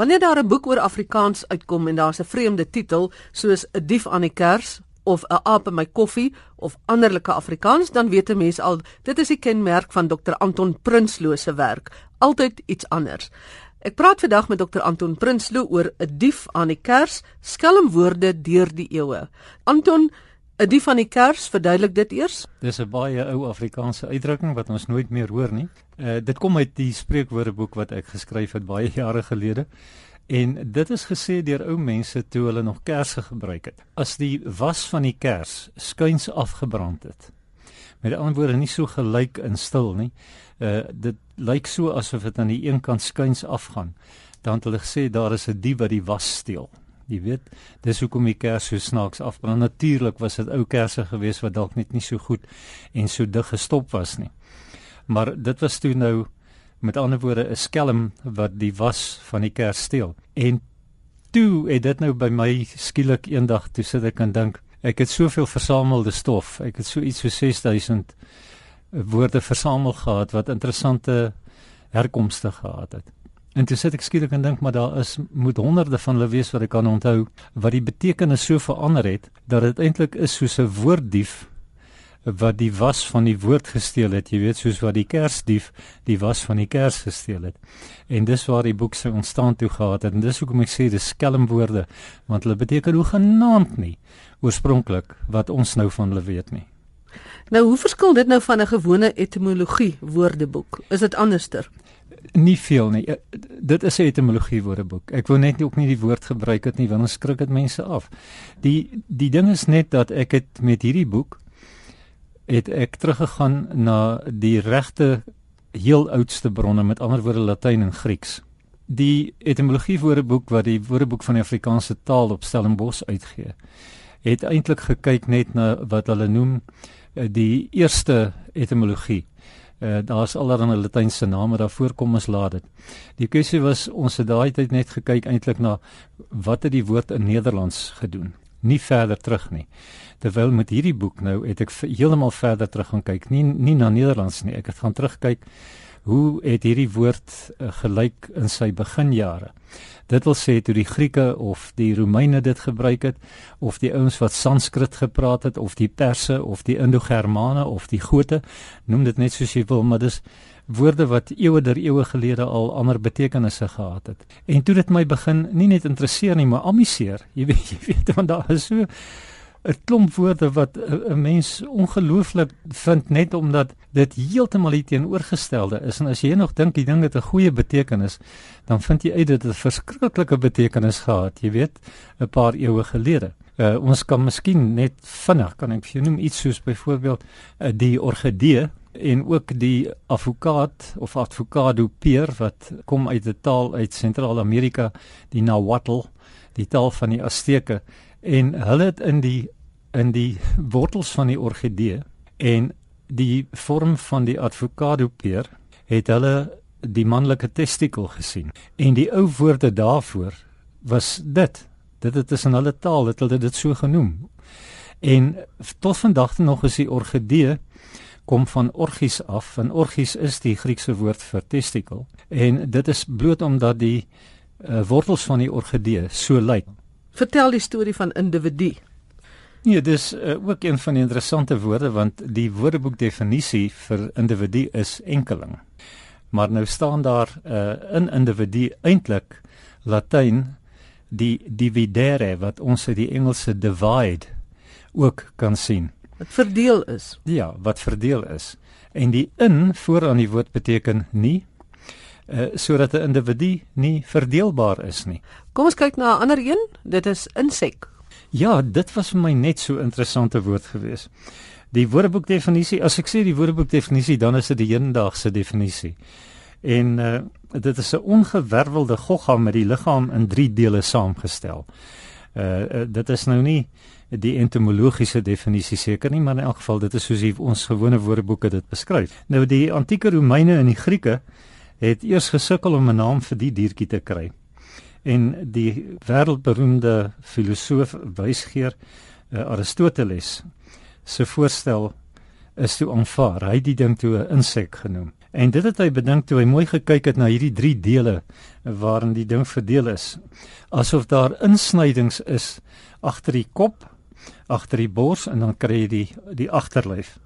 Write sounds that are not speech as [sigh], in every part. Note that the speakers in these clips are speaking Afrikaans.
Wanneer daar 'n boek oor Afrikaans uitkom en daar's 'n vreemde titel soos 'n dief aan die kers of 'n aap in my koffie of anderlike Afrikaans, dan weet 'n mens al dit is die kenmerk van Dr Anton Prinsloo se werk, altyd iets anders. Ek praat vandag met Dr Anton Prinsloo oor 'n dief aan die kers, skelmwoorde deur die eeue. Anton 'n dief van die kers, verduidelik dit eers. Dis 'n baie ou Afrikaanse uitdrukking wat ons nooit meer hoor nie. Uh dit kom uit die spreekwoordeboek wat ek geskryf het baie jare gelede. En dit is gesê deur ou mense toe hulle nog kersse gebruik het. As die was van die kers skuins afgebrand het. Met ander woorde nie so gelyk en stil nie. Uh dit lyk so asof dit aan die een kant skuins afgaan. Dan het hulle gesê daar is 'n dief wat die was steel. Jy weet, dis hoekom die kers so snaaks afbrand. Natuurlik was dit ou kersse gewees wat dalk net nie so goed en so dig gestop was nie. Maar dit was toe nou met ander woorde 'n skelm wat die was van die kers steel. En toe het dit nou by my skielik eendag toe sit ek en dink, ek het soveel versamelde stof. Ek het so iets so 6000 woorde versamel gehad wat interessante herkomste gehad het. En toe sit ek skielik en dink maar daar is moet honderde van hulle wees wat ek kan onthou wat die betekenis so verander het dat dit eintlik is soos 'n woorddief wat die was van die woord gesteel het, jy weet soos wat die kersdief die was van die kers gesteel het. En dis waar die boek se ontstaan toe gehad het en dis hoekom ek sê dis skelmwoorde want hulle beteken hoe genaamd nie oorspronklik wat ons nou van hulle weet nie. Nou hoe verskil dit nou van 'n gewone etimologie woordeboek? Is dit anderster? nie veel nie. Eh, dit is 'n etimologie woordeboek. Ek wou net nie ook nie die woord gebruik het nie want ons skrik dit mense af. Die die ding is net dat ek het met hierdie boek het ek teruggegaan na die regte heel oudste bronne met ander woorde Latyn en Grieks. Die etimologie woordeboek wat die woordeboek van die Afrikaanse taal op Stellenbosch uitgee, het eintlik gekyk net na wat hulle noem eh, die eerste etimologie Uh, daar's allerlei latynse name daarvoor kom ons laat dit. Die kwessie was ons het daai tyd net gekyk eintlik na wat het die woord in Nederlands gedoen. Nie verder terug nie. Terwyl met hierdie boek nou het ek heeltemal verder terug gaan kyk, nie nie na Nederlands nie. Ek het gaan terugkyk hoe het hierdie woord uh, gelyk in sy beginjare. Dit wil sê toe die Grieke of die Romeine dit gebruik het of die ouens wat Sanskrit gepraat het of die Perse of die Indo-Germane of die Gote, noem dit net soos jy wil, maar dis woorde wat eeue der eeue gelede al ander betekenisse gehad het. En toe dit my begin nie net interesseer nie, maar amuseer. Jy weet, [laughs] jy weet want daar is so 'n klomp woorde wat 'n mens ongelooflik vind net omdat dit heeltemal die teenoorgestelde is en as jy nog dink die ding het 'n goeie betekenis dan vind jy uit dit het 'n verskriklike betekenis gehad jy weet 'n paar eeue gelede uh, ons kan miskien net vinnig kan ek vir jou noem iets soos byvoorbeeld uh, die orgidee en ook die avokaat of avokado peer wat kom uit 'n taal uit Sentraal-Amerika die Nahuatl die taal van die Azteke. En hulle het in die in die wortels van die orgidee en die vorm van die avokado peer het hulle die manlike testikel gesien. En die ou woorde daarvoor was dit. Dit het is in hulle taal het hulle dit so genoem. En tot vandag nog is die orgidee kom van orgies af en orgies is die Griekse woord vir testikel en dit is bloot omdat die uh, wortels van die orgidee so lyk Vertel die storie van individu. Nee, dis uh, ook een van die interessante woorde want die woordeboek definisie vir individu is enkeling. Maar nou staan daar uh, in individu eintlik Latyn die dividere wat ons uit die Engelse divide ook kan sien. Wat verdeel is. Ja, wat verdeel is. En die in vooraan die woord beteken nie uh, sodat 'n individu nie verdeelbaar is nie. Kom ons kyk na 'n ander een. Dit is insek. Ja, dit was vir my net so interessante woord gewees. Die woordeboek definisie, as ek sê die woordeboek definisie, dan is dit die hedendaagse definisie. En uh, dit is 'n ongewervelde gogga met die liggaam in 3 dele saamgestel. Uh, uh dit is nou nie die entomologiese definisie seker nie, maar in elk geval dit is soos ons gewone woordeboeke dit beskryf. Nou die antieke Romeine en die Grieke het eers gesukkel om 'n naam vir die diertjie te kry. En die wêreldberoemde filosoof wysgeer uh, Aristoteles se voorstel is toe aanvaar. Hy het die ding toe 'n insek genoem. En dit het hy bedink toe hy mooi gekyk het na hierdie drie dele waarin die ding verdeel is. Asof daar insnydings is agter die kop, agter die bors en dan kry jy die die agterlyf.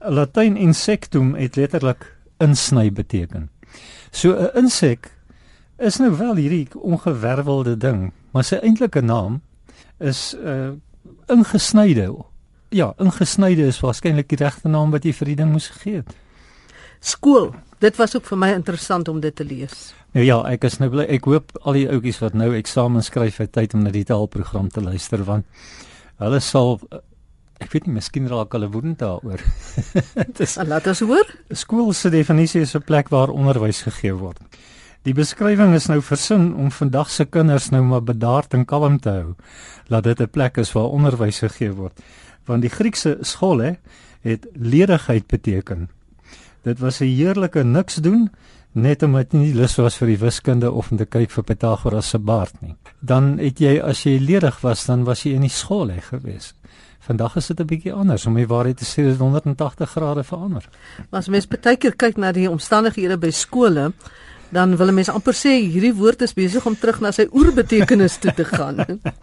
Latyn insectum het letterlik insny beteken. So 'n insek is nou wel hierdie ongewervelde ding, maar sy eintlike naam is 'n uh, ingesnyde. Ja, ingesnyde is waarskynlik die regte naam wat jy vir die ding moes gegee het. Skool. Dit was ook vir my interessant om dit te lees. Nou ja, ek is nou bly ek hoop al die ouetjies wat nou eksamen skryf het tyd om na die taalprogram te luister want hulle sal ek weet nie miskien raak hulle woedend daaroor. [laughs] Dis laat ons hoor. Skool se definisie is 'n plek waar onderwys gegee word. Die beskrywing is nou versin om vandag se kinders nou maar bedaard en kalm te hou. Laat dit 'n plek is waar onderwys gegee word. Want die Griekse skool hè het ledigheid beteken. Dit was 'n heerlike niks doen net omdat jy nie lus was vir die wiskunde of om te kyk vir Pythagoras se baard nie. Dan het jy as jy ledig was, dan was jy in die skool hè gewees. Vandag is dit 'n bietjie anders om die waarheid te sê, dit 180 grade verander. Maar as mens baie keer kyk na die omstandighede by skole, dan wil 'n mens amper sê hierdie woord is besig om terug na sy oerbetekenis toe te gaan.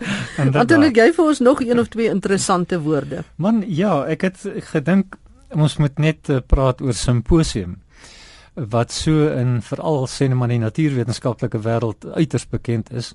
[laughs] Want dan het jy vir ons nog een of twee interessante woorde. Man, ja, ek het gedink ons moet net uh, praat oor simposium wat so in veral sê net maar die natuurwetenskaplike wêreld uiters bekend is.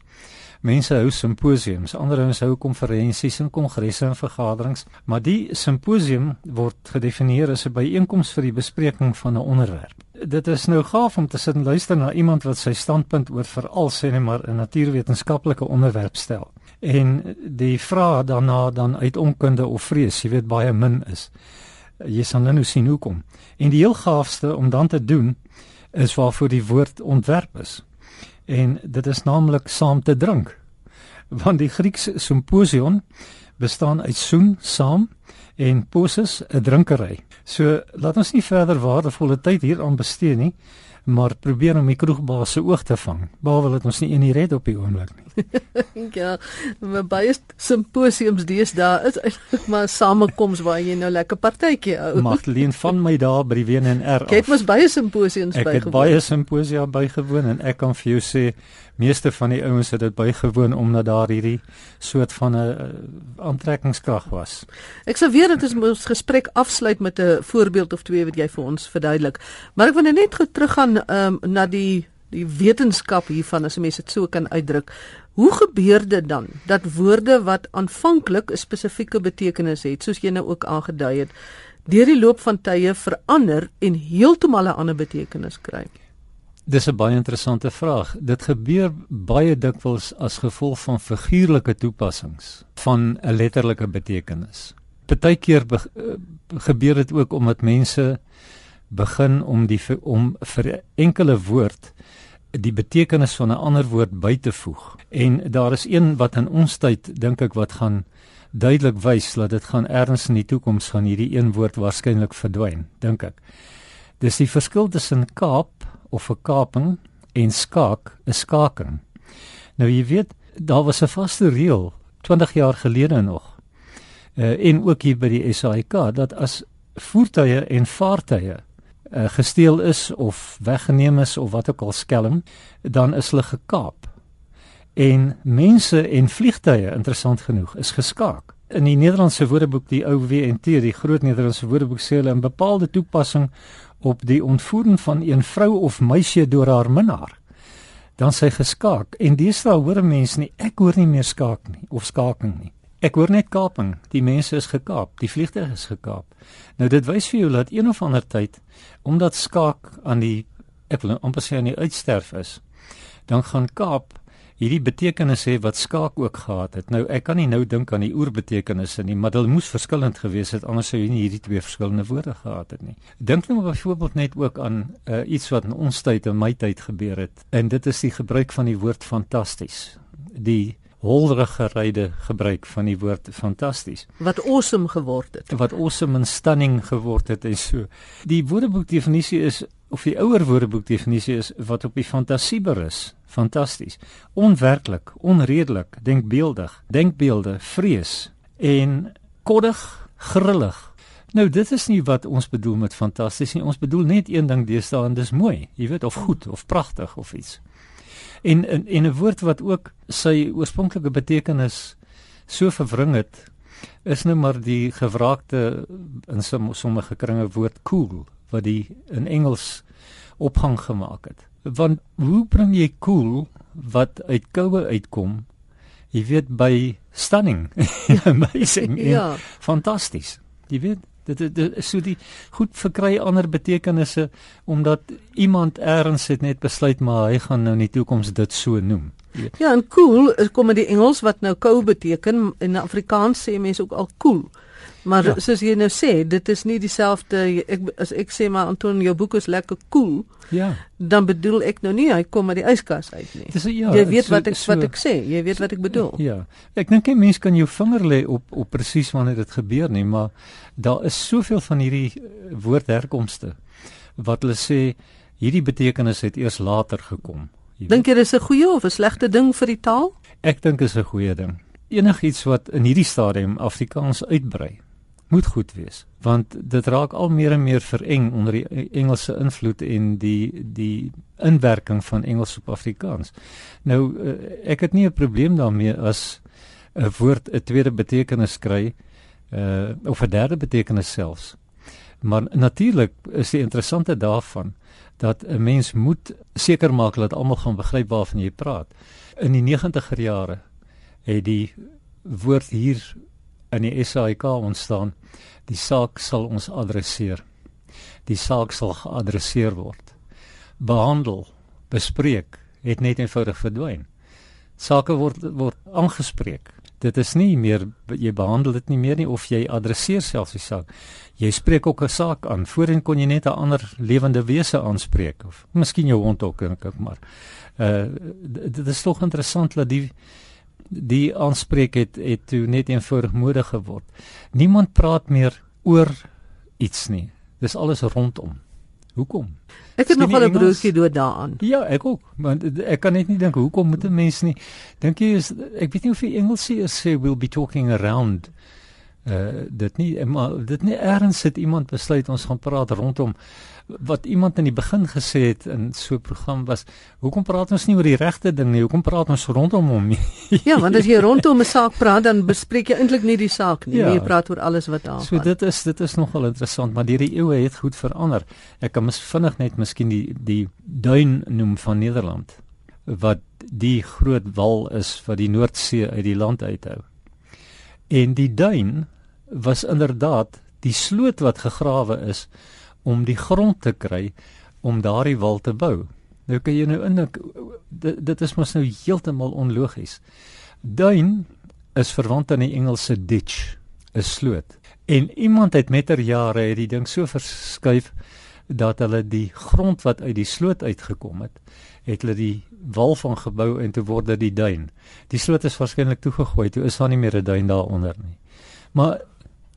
Mense hou simposiums, ander ouens hou konferensies en kongresse en vergaderings, maar die simposium word gedefinieer as 'n byeenkoms vir die bespreking van 'n onderwerp. Dit is nou gaaf om te sit en luister na iemand wat sy standpunt oor veral sê net maar 'n natuurwetenskaplike onderwerp stel. En die vraag daarna dan uit onkunde of vrees, jy weet baie min is. Jy sal nou sien hoekom. En die heel gaafste om dan te doen is waarvoor die woord ontwerp is en dit is naamlik saam te drink. Want die Griekse symposion bestaan uit soen, saam en posis, 'n drinkery. So laat ons nie verder waardevolle tyd hier aan bestee nie, maar probeer om die kroegbaas se oog te vang. Behalwe dat ons nie een red op die oomblik nie. [laughs] ja, maar baie simposiums deesdae is eintlik maar samekoms waar jy nou lekker partytjie hou. Magdalene van my daar by die WNR. Ek het mos baie simposiums bygewoon. Ek het baie simposia bygewoon en ek kan vir jou sê meeste van die ouens het dit bygewoon omdat daar hierdie soort van 'n uh, aantrekkingskrag was. Ek sou weer dat ons gesprek afsluit met 'n voorbeeld of twee wat jy vir ons verduidelik. Maar ek wil net gou teruggaan um, na die die wetenskap hiervan as 'n mens dit so kan uitdruk. Hoe gebeur dit dan dat woorde wat aanvanklik 'n spesifieke betekenis het, soos jy nou ook aangedui het, deur die loop van tye verander en heeltemal 'n ander betekenis kry? Dis 'n baie interessante vraag. Dit gebeur baie dikwels as gevolg van figuurlike toepassings van 'n letterlike betekenis. Partykeer be gebeur dit ook omdat mense begin om die om vir enkele woord die betekenis van 'n ander woord by te voeg. En daar is een wat in ons tyd dink ek wat gaan duidelik wys dat dit gaan erns in die toekoms gaan hierdie een woord waarskynlik verdwyn, dink ek. Dis die verskil tussen Kaap of 'n kaping en skaak, 'n skaking. Nou jy weet, daar was 'n vaste reël 20 jaar gelede nog. Uh, en ook hier by die SAIK dat as voertuie en vaartuie uh, gesteel is of weggeneem is of wat ook al skelm, dan is hulle gekaap. En mense en vliegtuie, interessant genoeg, is geskaak. In die Nederlandse Woordeboek, die ou WNT, die groot Nederlandse Woordeboek sê hulle 'n bepaalde toepassing op die ontvoering van 'n vrou of meisie deur haar minnaar. Dan sy geskaak en deesdae hoor mense nie ek hoor nie meer skaak nie of skaking nie. Ek hoor net kaping. Die mense is gekaap, die vliegtuig is gekaap. Nou dit wys vir jou dat een of ander tyd omdat skaak aan die ek wil amper sê aan die uitsterf is, dan gaan kaap hierdie betekenis hê wat skaak ook gehad het. Nou ek kan nie nou dink aan die oerbetekenisse nie, maar dit moes verskillend gewees het anders sou jy nie hierdie twee verskillende woorde gehad het nie. Dink nou byvoorbeeld net ook aan uh, iets wat in ons tyd en my tyd gebeur het en dit is die gebruik van die woord fantasties. Die holderige ryde gebruik van die woord fantasties. Wat awesome geword het. Wat awesome en stunning geword het en so. Die woordeboek definisie is of die ouer woordeboek definisie is wat op die fantasie berus. Fantasties. Onwerklik onredelik denkbeeldig denkbeelde vrees en koddig grillig Nou dit is nie wat ons bedoel met fantasties nie. Ons bedoel net een ding deesdae en dis mooi, jy weet of goed of pragtig of iets. En en, en 'n woord wat ook sy oorspronklike betekenis so verwring het is nou maar die gewraakte in sommige kringe woord cool wat die in Engels opgang gemaak het. Want hoe bring jy cool wat uit koue uitkom? Jy weet by stunning, amazing, [laughs] ja, fantasties. Jy weet dit dit is so die goed verkry ander betekenisse omdat iemand eers het net besluit maar hy gaan nou in die toekoms dit so noem. Ja, en cool kom uit die Engels wat nou kou beteken in Afrikaans sê mense ook al cool. Maar ja. soos jy nou sê, dit is nie dieselfde ek as ek sê maar Anton jou boek is lekker cool. Ja. Dan bedoel ek nou nie hy kom uit die yskas uit nie. Dis ja, jy weet so, wat ek so, wat ek sê, jy weet wat ek bedoel. Ja. Ek dink jy mens kan jou vinger lê op op presies wanneer dit gebeur nie, maar daar is soveel van hierdie eh, woordherkomste wat hulle sê hierdie betekenis het eers later gekom. Dink jy dis 'n goeie of 'n slegte ding vir die taal? Ek dink dit is 'n goeie ding. Enigiets wat in hierdie stadium Afrikaans uitbrei, moet goed wees want dit raak al meer en meer vereng onder die Engelse invloed en die die inwerking van Engels op Afrikaans. Nou eh, ek het nie 'n probleem daarmee as 'n woord 'n tweede betekenis kry uh of 'n derde betekenis selfs. Maar natuurlik is die interessante daarvan dat 'n mens moet seker maak dat almal gaan begryp waarvan jy praat. In die 90er jare het die woord hier in die SAIK ontstaan. Die saak sal ons adresseer. Die saak sal geadresseer word. Behandel, bespreek het net eenvoudig verdwyn. Sake word word aangespreek. Dit is nie meer jy behandel dit nie meer nie of jy adresseer selfs die saak. Jy spreek ook 'n saak aan. Voorheen kon jy net 'n ander lewende wese aanspreek of miskien jou hond ook en kyk maar. Uh dit is tog interessant dat die die aanspreek het het toe net eenvoudig mode geword. Niemand praat meer oor iets nie. Dis alles rondom. Hoekom? Ek het nog al 'n broodjie dood daaraan. Ja, ek ook, maar ek kan net nie dink hoekom moet 'n mens nie dink jy is ek weet nie of die Engelse sê we'll be talking around uh dit nie maar dit nie erns het iemand besluit ons gaan praat rondom wat iemand in die begin gesê het in so 'n program was hoekom praat ons nie oor die regte ding nie? Hoekom praat ons rondom hom nie? [laughs] Ja want as jy rondom 'n saak praat dan bespreek jy eintlik nie die saak nie. Ja, jy praat oor alles wat daar so dit is dit is nogal interessant maar deur die eeue het goed verander. Ek kan mis vinnig net miskien die die duin noem van Nederland wat die groot wal is wat die Noordsee uit die land uithou. En die duin was inderdaad die sloot wat gegrawe is om die grond te kry om daardie wal te bou. Nou kan jy nou indink dit, dit is mos nou heeltemal onlogies. Duin is verwant aan die Engelse ditch, 'n sloot. En iemand het meter jare het die ding so verskuif dat hulle die grond wat uit die sloot uitgekom het, het hulle die wal van gebou en toe word dit die duin. Die sloot is waarskynlik toegegooi, toe is daar nie meer 'n duin daaronder nie. Maar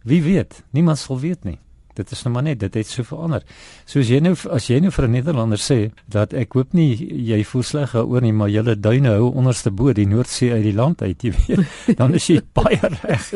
wie weet, niemand sal weet nie. Dit is nou maar net, dit het so verander. Soos jy nou as jy nou vir 'n Nederlander sê dat ek hoop nie jy voel sleg oor nie, maar julle duine hou onderste bo die Noordsee uit die land uit, jy weet. [laughs] Dan is jy baie reg.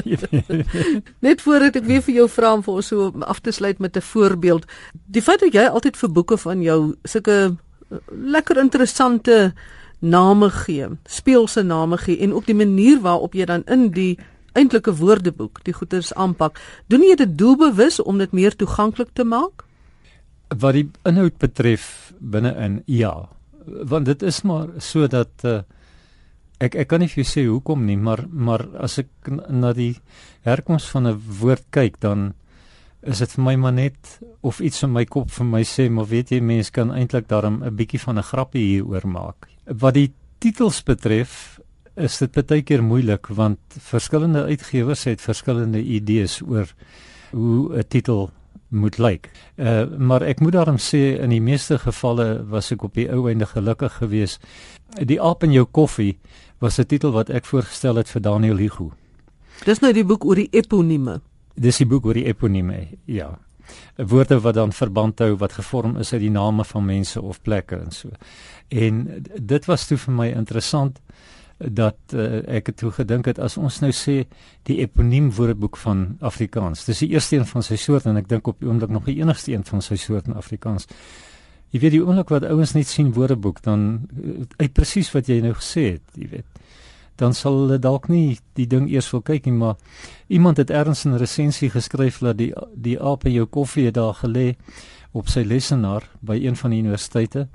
[laughs] net voordat ek weer vir jou vra om vir ons so af te sluit met 'n voorbeeld. Die feit dat jy altyd vir boeke van jou sulke eh, lekker interessante name gee, speelse name gee en ook die manier waarop jy dan in die eintlike woordeboek die goeders aanpak. Doen jy dit doelbewus om dit meer toeganklik te maak? Wat die inhoud betref binne-in ja, want dit is maar sodat uh, ek ek kan nie vir jou sê hoekom nie, maar maar as ek na die herkoms van 'n woord kyk dan is dit vir my maar net of iets in my kop vir my sê maar weet jy mense kan eintlik daarom 'n bietjie van 'n grappie hieroor maak. Wat die titels betref is dit baie keer moeilik want verskillende uitgewers het verskillende idees oor hoe 'n titel moet lyk. Uh maar ek moet daarom sê in die meeste gevalle was ek op die ou einde gelukkig geweest. Die aap in jou koffie was 'n titel wat ek voorgestel het vir Daniel Hugo. Dis nou die boek oor die eponieme. Dis die boek oor die eponieme. Ja. Woorde wat dan verband hou wat gevorm is uit die name van mense of plekke en so. En dit was toe vir my interessant dat uh, ek het toe gedink het as ons nou sê die eponiem woordeboek van Afrikaans. Dis die eerste een van sy soort en ek dink op die oomblik nog die enigste een van sy soort in Afrikaans. Jy weet die oomblik wat ouens net sien woordeboek dan uh, uit presies wat jy nou gesê het, jy weet dan sal hulle dalk nie die ding eers wil kyk nie maar iemand het ergens 'n resensie geskryf dat die die aap in jou koffie het daar gelê op sy lesenaar by een van die universiteite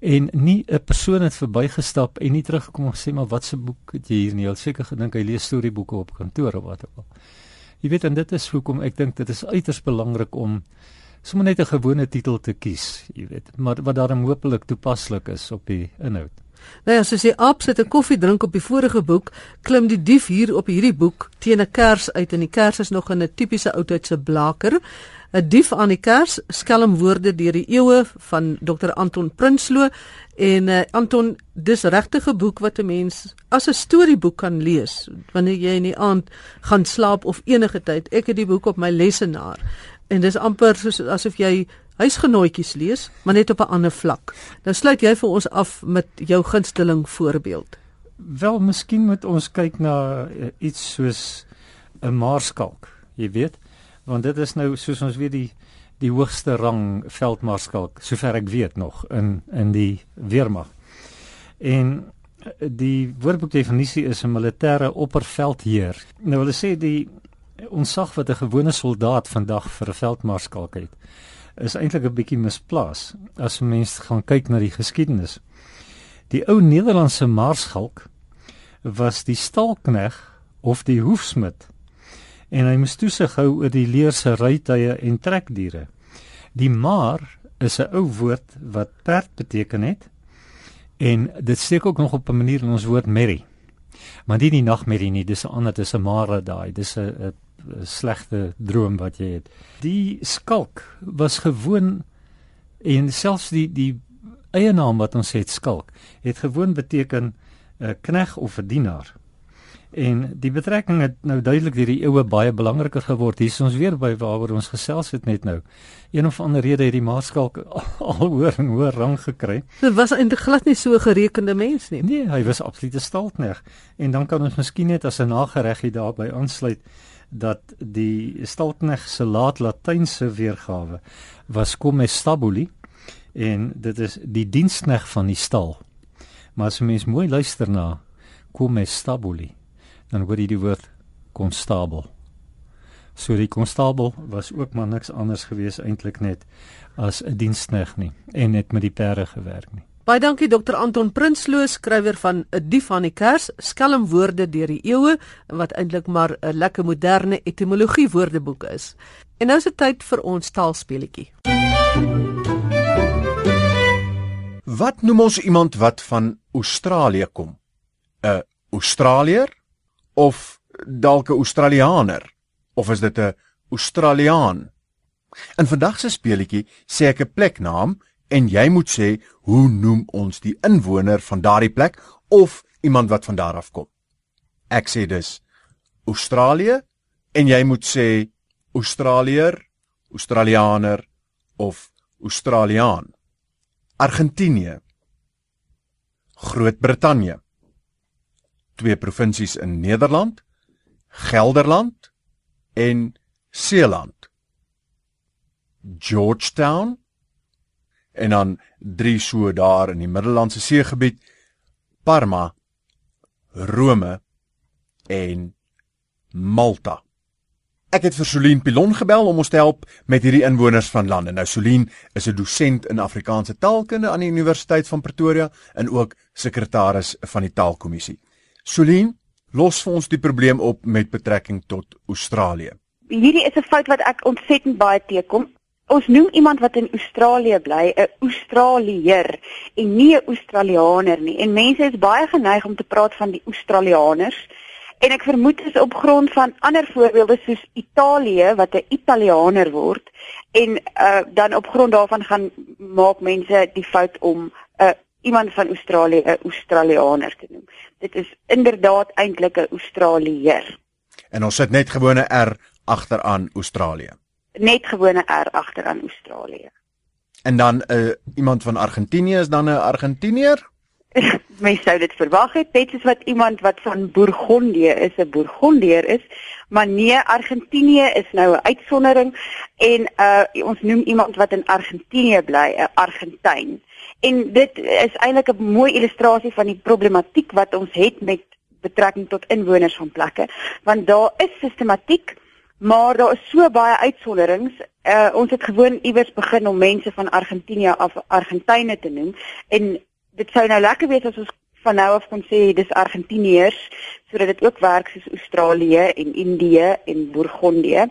en nie 'n persoon het verbygestap en nie teruggekom en gesê maar wat se boek het jy hier nie? Hy seker gedink hy lees storieboeke op kantoor of wat ook al. Jy weet en dit is hoekom ek dink dit is uiters belangrik om sommer net 'n gewone titel te kies, jy weet, maar wat daarom hopelik toepaslik is op die inhoud. Nou ja, soos jy op sit 'n koffie drink op die vorige boek, klim die dief hier op hierdie boek teen 'n kers uit en die kers is nog 'n tipiese oudheidse blaker. 'n Dief aan die kers, skelmwoorde deur die eeue van Dr Anton Prinsloo en uh, Anton, dis regtig 'n boek wat 'n mens as 'n storieboek kan lees wanneer jy in die aand gaan slaap of enige tyd. Ek het die boek op my lesenaar en dis amper soos asof jy huisgenootjies lees, maar net op 'n ander vlak. Nou sluit jy vir ons af met jou gunsteling voorbeeld. Wel, miskien moet ons kyk na uh, iets soos 'n maarskalk, jy weet, want dit is nou soos ons weet die die hoogste rang veldmaarskalk, sover ek weet nog in in die weermag. En eh, die woordboekdefinisie is 'n militêre opperveldheer. Nou hulle sê die ons sag wat 'n gewone soldaat vandag vir 'n veldmaarskalk het is eintlik 'n bietjie misplaas as 'n mens gaan kyk na die geskiedenis. Die ou Nederlandse maarschalk was die stalkneg of die hoefsmid en hy moes toesig hou oor die leer se rytuie en trekdiere. Die maar is 'n ou woord wat perd beteken het en dit steek ook nog op 'n manier in ons woord merry. Maar nie die nagmerrie nie, dis 'n ander, dis 'n mare daai, dis 'n slegte droom wat jy het. Die skalk was gewoon en selfs die die eie naam wat ons het skalk het gewoon beteken 'n uh, knegg of 'n dienaar. En die betrekking het nou duidelik deur die eeue baie belangriker geword. Hier is ons weer by waaroor ons gesels het net nou. Een of ander rede het die maaskalk [laughs] al hoër en hoër rang gekry. Dit was eintlik glad nie so 'n gerekende mens nie. Nee, hy was absoluut 'n stalkneg. En dan kan ons miskien net as 'n nagereggie daarby aansluit dat die Stalkneg se laat Latynse weergawe was come stabuli en dit is die dienskneg van die stal. Maar as jy mens mooi luister na come dan word die woord konstabel. So die konstabel was ook maar niks anders gewees eintlik net as 'n dienskneg nie en net met die perde gewerk nie. Baie dankie Dr Anton Prinsloo, skrywer van 'n Dief van die Kers, skelmwoorde deur die eeue wat eintlik maar 'n lekker moderne etimologie woordeboek is. En nou is dit tyd vir ons taalspeletjie. Wat noem ons iemand wat van Australië kom? 'n Australier of dalk 'n Australianer? Of is dit 'n Australiaan? In vandag se speletjie sê ek 'n pleknaam en jy moet sê hoe noem ons die inwoner van daardie plek of iemand wat van daar af kom. Ek sê dus Australië en jy moet sê Australier, Australianer of Australiaan. Argentinië. Groot-Brittanje. Twee provinsies in Nederland, Gelderland en Seeland. Georgetown en dan drie so daar in die Middellandse Seegebied Parma Rome en Malta. Ek het vir Solien Pilon gebel om ons te help met hierdie inwoners van lande. Nou Solien is 'n dosent in Afrikaanse taalkunde aan die Universiteit van Pretoria en ook sekretaris van die Taalkommissie. Solien, los vir ons die probleem op met betrekking tot Australië. Hierdie is 'n fout wat ek ontsettend baie teekom ons noem iemand wat in Australië bly 'n Australier en nie 'n Australianer nie. En mense is baie geneig om te praat van die Australianers. En ek vermoed dit is op grond van ander voorbeelde soos Italië wat 'n Italianer word en uh, dan op grond daarvan gaan maak mense die fout om 'n uh, iemand van Australië 'n Australianer te noem. Dit is inderdaad eintlik 'n Australier. En ons sit net gewone R agteraan Australië net gewone R agter aan Australië. En dan 'n uh, iemand van Argentinië is dan 'n Argentinier? [laughs] Mens sou dit verwag het, net soos wat iemand wat van Bourgondië is, 'n Bourgondier is, maar nee, Argentinië is nou 'n uitsondering en uh ons noem iemand wat in Argentinië bly, 'n Argentyn. En dit is eintlik 'n mooi illustrasie van die problematiek wat ons het met betrekking tot inwoners van plekke, want daar is sistematiek Maar daar is so baie uitsonderings. Uh, ons het gewoon iewers begin om mense van Argentinië af Argentyne te noem en dit sou nou lekker wees as ons van nou af kon sê dis Argentiniërs sodat dit ook werk soos Australië en Indië en Bourgondië.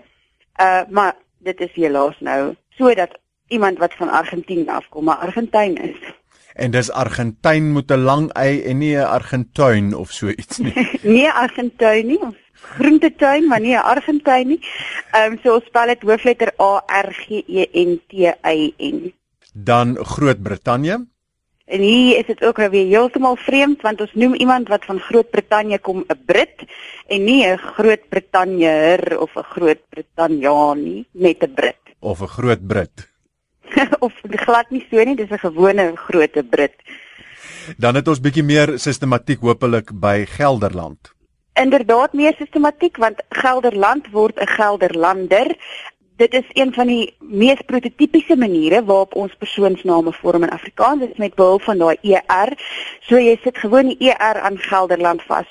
Uh maar dit is helaas nou sodat iemand wat van Argentinië afkom, maar Argentyn is. En dis Argentyn met 'n lang y en nie 'n Argentuin of so iets nie. [laughs] nee, Argentyn nie. Groentetuin, maar nie 'n Argentyn nie. Ehm um, so ons spel dit hoofletter A R G E N T Y N. Dan Groot-Brittanje. En hier is dit ook nou weer heeltemal vreemd want ons noem iemand wat van Groot-Brittanje kom 'n Brit en nie 'n Groot-Britanjeer of 'n Groot-Britanjaan nie, net 'n Brit. Of 'n Groot Brit. [laughs] of glad nie so nie, dis 'n gewone groot Brit. Dan het ons bietjie meer sistematiek hopelik by Gelderland inderdaad meer sistematiek want Gelderland word 'n Gelderlander. Dit is een van die mees prototipiese maniere waarop ons persoonsname vorm in Afrikaans, dit is met behulp van daai ER. So jy sit gewoon die ER aan Gelderland vas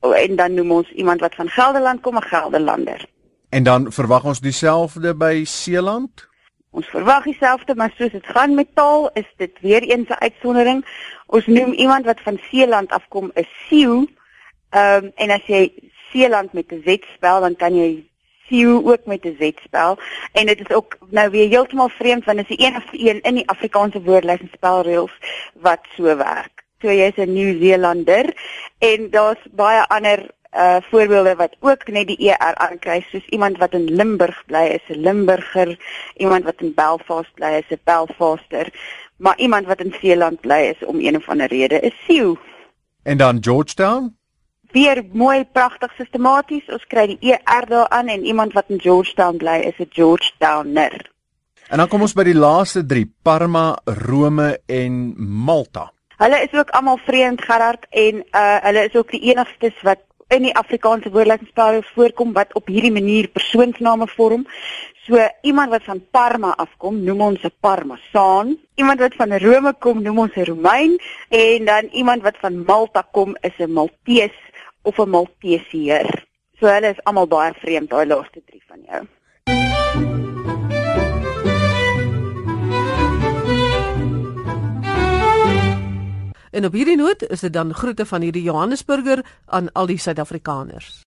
en dan noem ons iemand wat van Gelderland kom 'n Gelderlander. En dan verwag ons dieselfde by Seeland? Ons verwag dieselfde, maar soos dit gaan met taal, is dit weer eens 'n uitsondering. Ons noem iemand wat van Seeland afkom 'n Sioux Ehm um, en as jy Seeland met 'n Z spel, dan kan jy Siew ook met 'n Z spel. En dit is ook nou weer heeltemal vreemd want dit is die enigste een in die Afrikaanse woordelys en spelreëls wat so werk. So jy's 'n Nieu-Seelander en daar's baie ander uh voorbeelde wat ook net die ER aankry soos iemand wat in Limburg bly is 'n Limburger, iemand wat in Belfast bly is 'n Belfaster, maar iemand wat in Seeland bly is om een of ander rede is Siew. En dan Georgetown? weer mooi pragtig sistematies. Ons kry die ER daaraan en iemand wat in Georgetown bly is 'n Georgetowner. En dan kom ons by die laaste 3, Parma, Rome en Malta. Hulle is ook almal vreemd Gerard en uh hulle is ook die enigstes wat in die Afrikaanse woordelingsspel voorkom wat op hierdie manier persoonsname vorm. So iemand wat van Parma afkom, noem ons 'n Parmasaan. Iemand wat van Rome kom, noem ons 'n Romein en dan iemand wat van Malta kom, is 'n Maltees of 'n Maltesier. So hulle is almal baie vreemd daai laaste 3 van jou. En op hierdie noot is dit dan groete van hierdie Johannesburger aan al die Suid-Afrikaners.